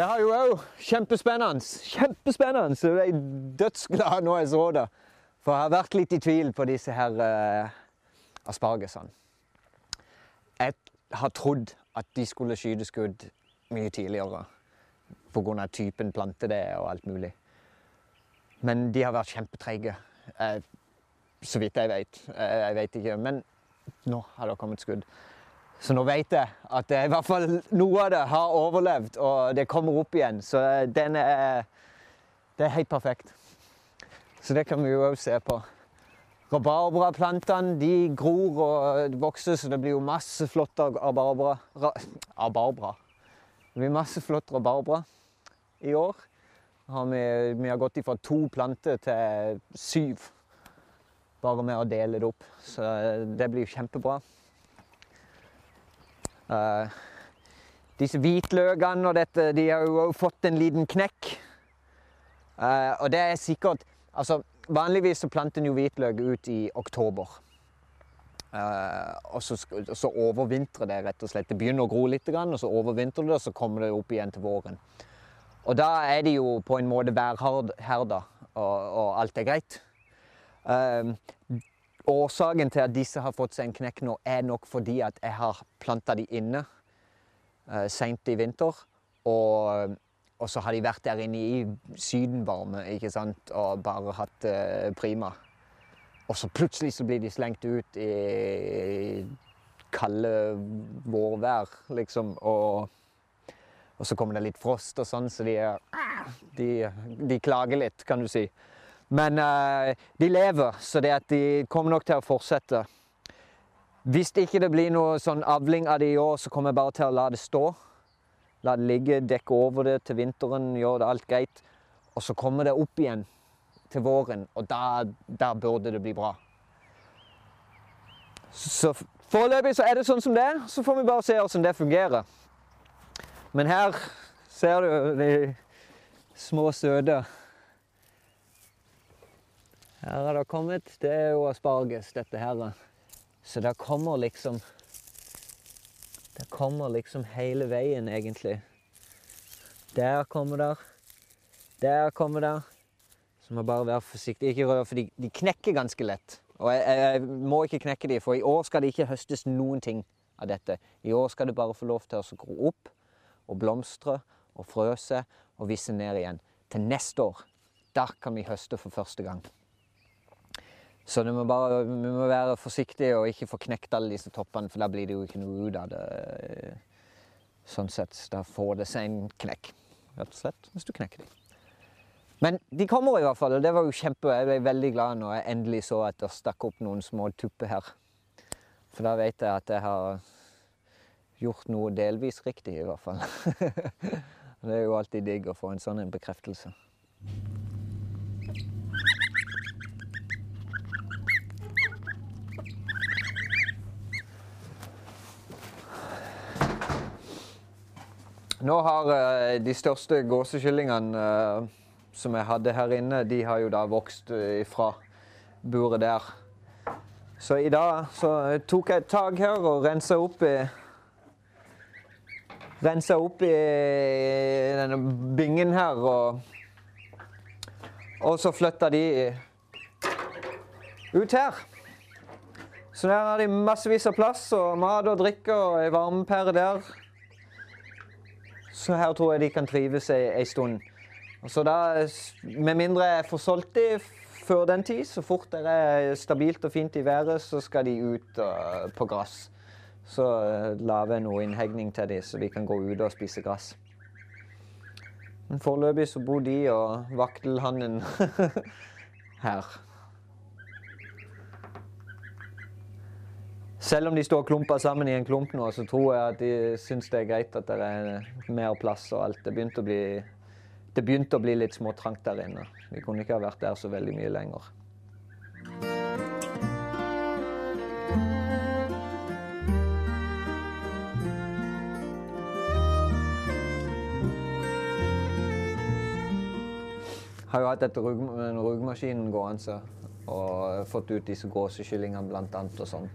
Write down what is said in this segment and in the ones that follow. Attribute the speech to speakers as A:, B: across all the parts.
A: Det har jo òg kjempespennende. Kjempespennende! Så jeg er dødsglad når jeg så det. For jeg har vært litt i tvil på disse her uh, aspargesene. Jeg har trodd at de skulle skyte skudd mye tidligere pga. typen plante det er og alt mulig. Men de har vært kjempetreige. Uh, så vidt jeg vet. Uh, jeg vet ikke. Men nå har det kommet skudd. Så nå vet jeg at i hvert fall noe av det har overlevd, og det kommer opp igjen. Så den er Det er helt perfekt. Så det kan vi jo òg se på. Rabarbraplantene de gror og vokser, så det blir jo masse flott rabarbra. Rabarbra. Det blir masse flott rabarbra i år. Har vi, vi, har gått fra to planter til syv bare med å dele det opp. Så det blir kjempebra. Uh, disse hvitløkene og dette, de har jo fått en liten knekk. Uh, og det er sikkert Altså, vanligvis så planter en jo hvitløk ut i oktober. Uh, og, så, så overvintrer det rett og slett. Det begynner å gro litt, og så overvintrer det, og så kommer det opp igjen til våren. Og da er de jo på en måte værherda, og, og alt er greit. Uh, årsaken til at disse har fått seg en knekk nå, er nok fordi at jeg har planta de inne uh, seint i vinter. Og, og, så har de vært der inne i sydenvarme ikke sant? og bare hatt uh, prima. Og så plutselig så blir de slengt ut i kalde vårvær, liksom. Og, og så kommer det litt frost og sånn, så de, de, de klager litt, kan du si. Men uh, de lever, så det at de kommer nok til å fortsette. Hvis ikke det blir noe sånn avling av det i år, så kommer jeg bare til å la det stå. La det ligge, dekke over det til vinteren, gjøre det alt greit. Og så kommer det opp igjen til våren, og da, der burde det bli bra. Så foreløpig så er det sånn som det er. Så får vi bare se hvordan det fungerer. Men her ser du de små søte her har det kommet. Det er jo asparges, dette her. Så det kommer liksom Det kommer liksom hele veien, egentlig. Der kommer der. Der kommer der. Så må bare være forsiktig. Ikke rør, for de, de, knekker ganske lett. Og jeg, jeg, må ikke knekke de, for i år skal det ikke høstes noen ting av dette. I år skal det bare få lov til å gro opp og blomstre og frøse og visse ned igjen. Til neste år, da kan vi høste for første gang. Så må bare, vi må være forsiktige og ikke få knekt alle disse toppene, for da blir det jo ikke noe ut av det. Sånn sett. Da får det seg en knekk, rett og slett, hvis du knekker dem. Men de kommer i hvert fall, og det var jo kjempe, jeg ble veldig glad når jeg endelig så at det stakk opp noen små tupper her. For da vet jeg at jeg har gjort noe delvis riktig, i hvert fall. det er jo alltid digg å få en sånn bekreftelse. Nå har uh, de største gåsekyllingene uh, som jeg hadde her inne, de har jo da vokst ifra fra buret der. Så i dag så tok jeg et tak her og rensa opp i Rensa opp i denne bingen her og Og så flytta de ut her. Så der har de massevis av plass og mat og drikke og ei varmepære der. Så her tror jeg de kan trives ei, stund. Så da, Med mindre jeg får solgt de før den tid, så fort det er stabilt og fint i været, så skal de ut uh, på gress. Så uh, lager jeg noe innhegning til dem, så de kan gå ut og spise gress. Men foreløpig så bor de og vaktelhannen her. Selv om de står klumpa sammen i en klump nå, så tror jeg at de syns det er greit at det er mer plass og alt. Det begynte å bli, begynte å bli litt småtrangt der inne. Vi kunne ikke ha vært der så veldig mye lenger. Jeg har jo hatt et rug, gående og fått ut disse gåsekyllingene blant annet og sånn.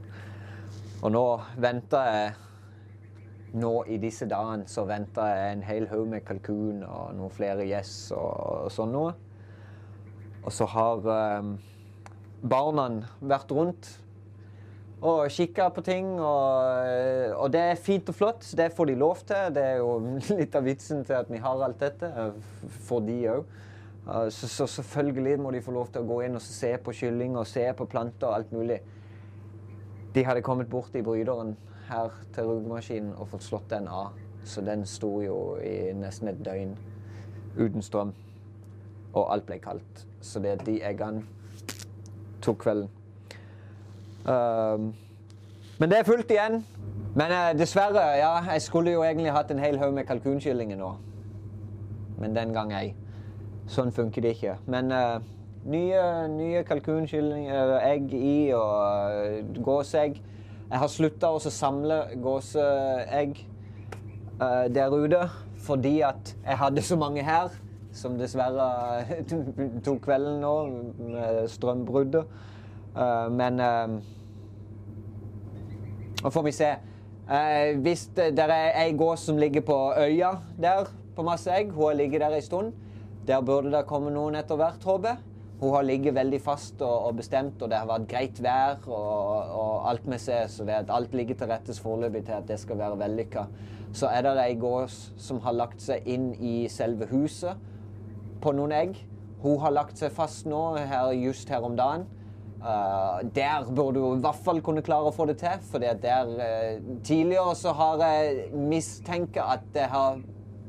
A: Og nå venter jeg nå i disse dagene så venter jeg en hel haug med kalkun og noen flere gjess og, og sånn noe. Og så har eh, barna vært rundt og kikka på ting. Og, og, det er fint og flott. Det får de lov til. Det er jo litt av vitsen til at vi har alt dette. For de òg. Så, så, selvfølgelig må de få lov til å gå inn og se på kylling og se på planter og alt mulig. De hadde kommet bort i bryteren her til rugemaskinen og fått slått den av. Så den sto jo i nesten et døgn uten strøm. Og alt ble kaldt. Så det de eggene tok kvelden. Um, men det er fullt igjen. Men uh, dessverre, ja, jeg skulle jo egentlig hatt en hel haug med kalkunkyllinger nå. Men den gang ei. Sånn funker det ikke. Men uh, nye, nye kalkunkyllinger, egg i og uh, gåseegg. Jeg har slutta å samle gåseegg uh, der ute fordi at jeg hadde så mange her, som dessverre tok kvelden nå med strømbruddet. Uh, men nå får vi se. Uh, hvis det, det er ei gås som ligger på øya der på masse egg, hun har ligget der ei stund. Der burde det komme noen etter hvert, håper jeg. Hun har ligget veldig fast og, og, bestemt, og det har vært greit vær og, og alt vi ser. Så vet alt ligger til rettes foreløpig til at det skal være vellykka. Så er det ei gås som har lagt seg inn i selve huset på noen egg. Hun har lagt seg fast nå, her, just her om dagen. Uh, der burde hun i hvert fall kunne klare å få det til. For uh, Tidligere så har jeg mistenkt at det har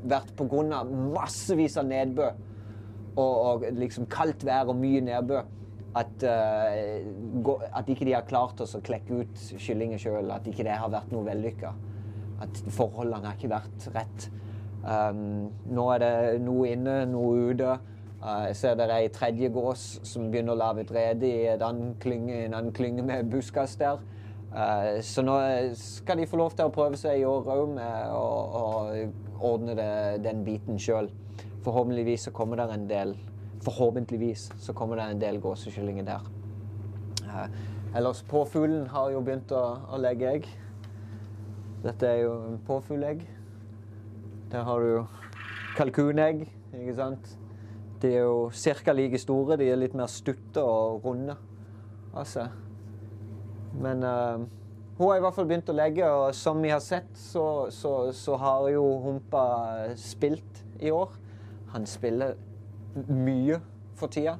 A: vært pga. massevis av nedbør og, og, liksom kaldt vær og mye nedbør. At, uh, at ikke de har klart oss å klekke ut kyllinger sjøl. At ikke det har vært noe vellykka. At forholdene har ikke vært rett. Um, nå er det noe inne, noe ute. Uh, jeg ser det er ei tredje gås som begynner å lage et rede i en annen klynge, klynge med buskas der. Uh, så nå skal de få lov til å prøve seg i år òg med å ordne det, den biten sjøl. Forhåpentligvis så kommer det en del Forhåpentligvis så kommer det en del gåsekyllinger der. Eh, ellers påfuglen har jo begynt å, å legge egg. Dette er jo en påfuglegg. Der har du kalkunegg, ikke sant. De er jo ca. like store. De er litt mer stutte og runde. Altså. Men uh, hun har i hvert fall begynt å legge, og som vi har sett, så, så, så har jo Humpa spilt i år. Han spiller mye for tida.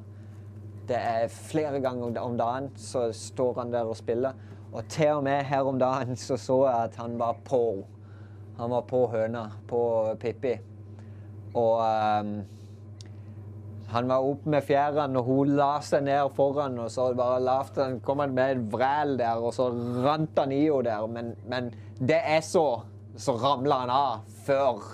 A: Det er flere ganger om dagen så står han der og spiller. Og til og med her om dagen så så jeg at han var på. Han var på høna, på Pippi. Og um, han var oppe med fjærene, og hun la seg ned foran, og så bare lavt, kom han med et vræl der, og så rant han i henne der. Men, men, det er så Så ramla han av før,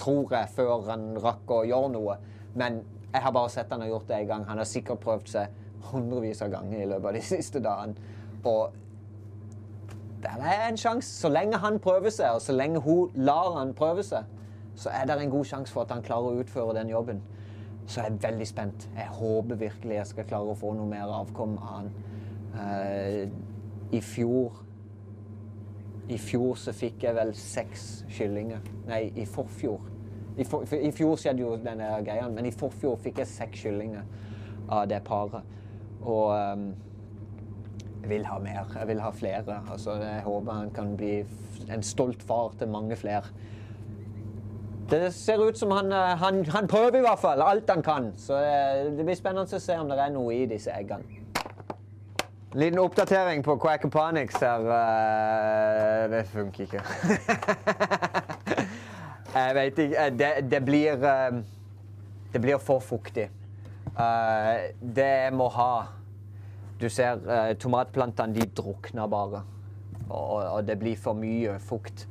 A: tror jeg, før han rakk å gjøre noe. Men jeg har bare sett han har gjort det en gang. Han har sikkert prøvd seg hundrevis av ganger i løpet av de siste dagene. Og det er en sjanse. Så lenge han prøver seg, og så lenge hun lar han prøve seg, så er det en god sjanse for at han klarer å utføre den jobben så jeg er veldig spent. Jeg håper virkelig jeg skal klare å få noe mer avkom av han. Uh, I fjor I fjor så fikk jeg vel seks kyllinger. Nei, i forfjor. I, for, I, fjor skjedde jo denne greia, men i forfjor fikk jeg seks kyllinger av det paret. Og um, jeg vil ha mer. Jeg vil ha flere. Altså, jeg håper han kan bli en stolt far til mange flere. Det ser ut som han, eh, han, han, prøver i hvert fall alt han kan. Så det, det blir spennende å se om det er noe i disse eggene. Liten oppdatering på Quackaponics her. Eh, det funker ikke. Jeg vet ikke det, det, blir Det blir for fuktig. Det må ha Du ser tomatplantene, de drukner bare. Og det blir for mye fukt.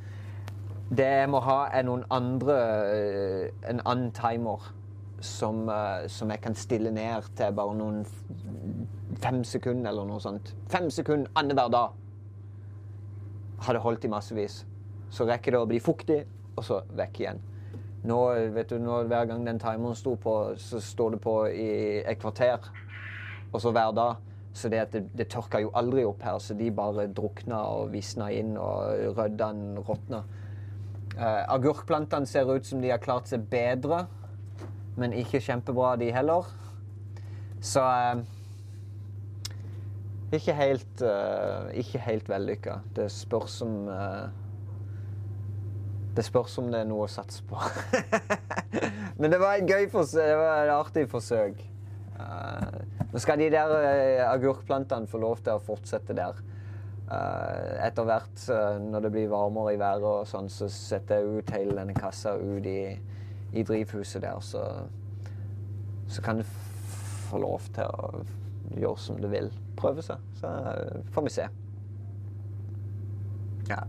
A: Det jeg må ha, er noen andre eh, En annen timer som, eh, som, jeg kan stille ned til bare noen fem sekunder eller noe sånt. Fem sekunder annenhver dag. Hadde holdt i massevis. Så rekker det å bli fuktig, og så vekk igjen. Nå, vet du, nå, Hver gang den timeren sto på, så står det på i et kvarter. Og så hver dag. Så det, det, det tørka jo aldri opp her, så de bare drukna og visna inn, og røddene råtna. Uh, agurkplantene ser ut som de har klart seg bedre, men ikke kjempebra, de heller. Så eh, ikke helt, uh, ikke helt vellykka. Det spørs om uh, Det spørs om det er noe å satse på. Men det var et gøy forsøk. Det var et artig forsøk. Uh, nå skal de der agurkplantene få lov til å fortsette der. etter hvert, når det blir varmere i været, og sånn, så setter jeg ut hele denne kassa ut i, i drivhuset der. Så, så kan du få lov til å gjøre som du vil prøve seg. Så får vi se. Ja.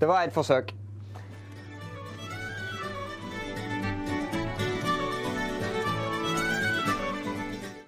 A: Det var et forsøk.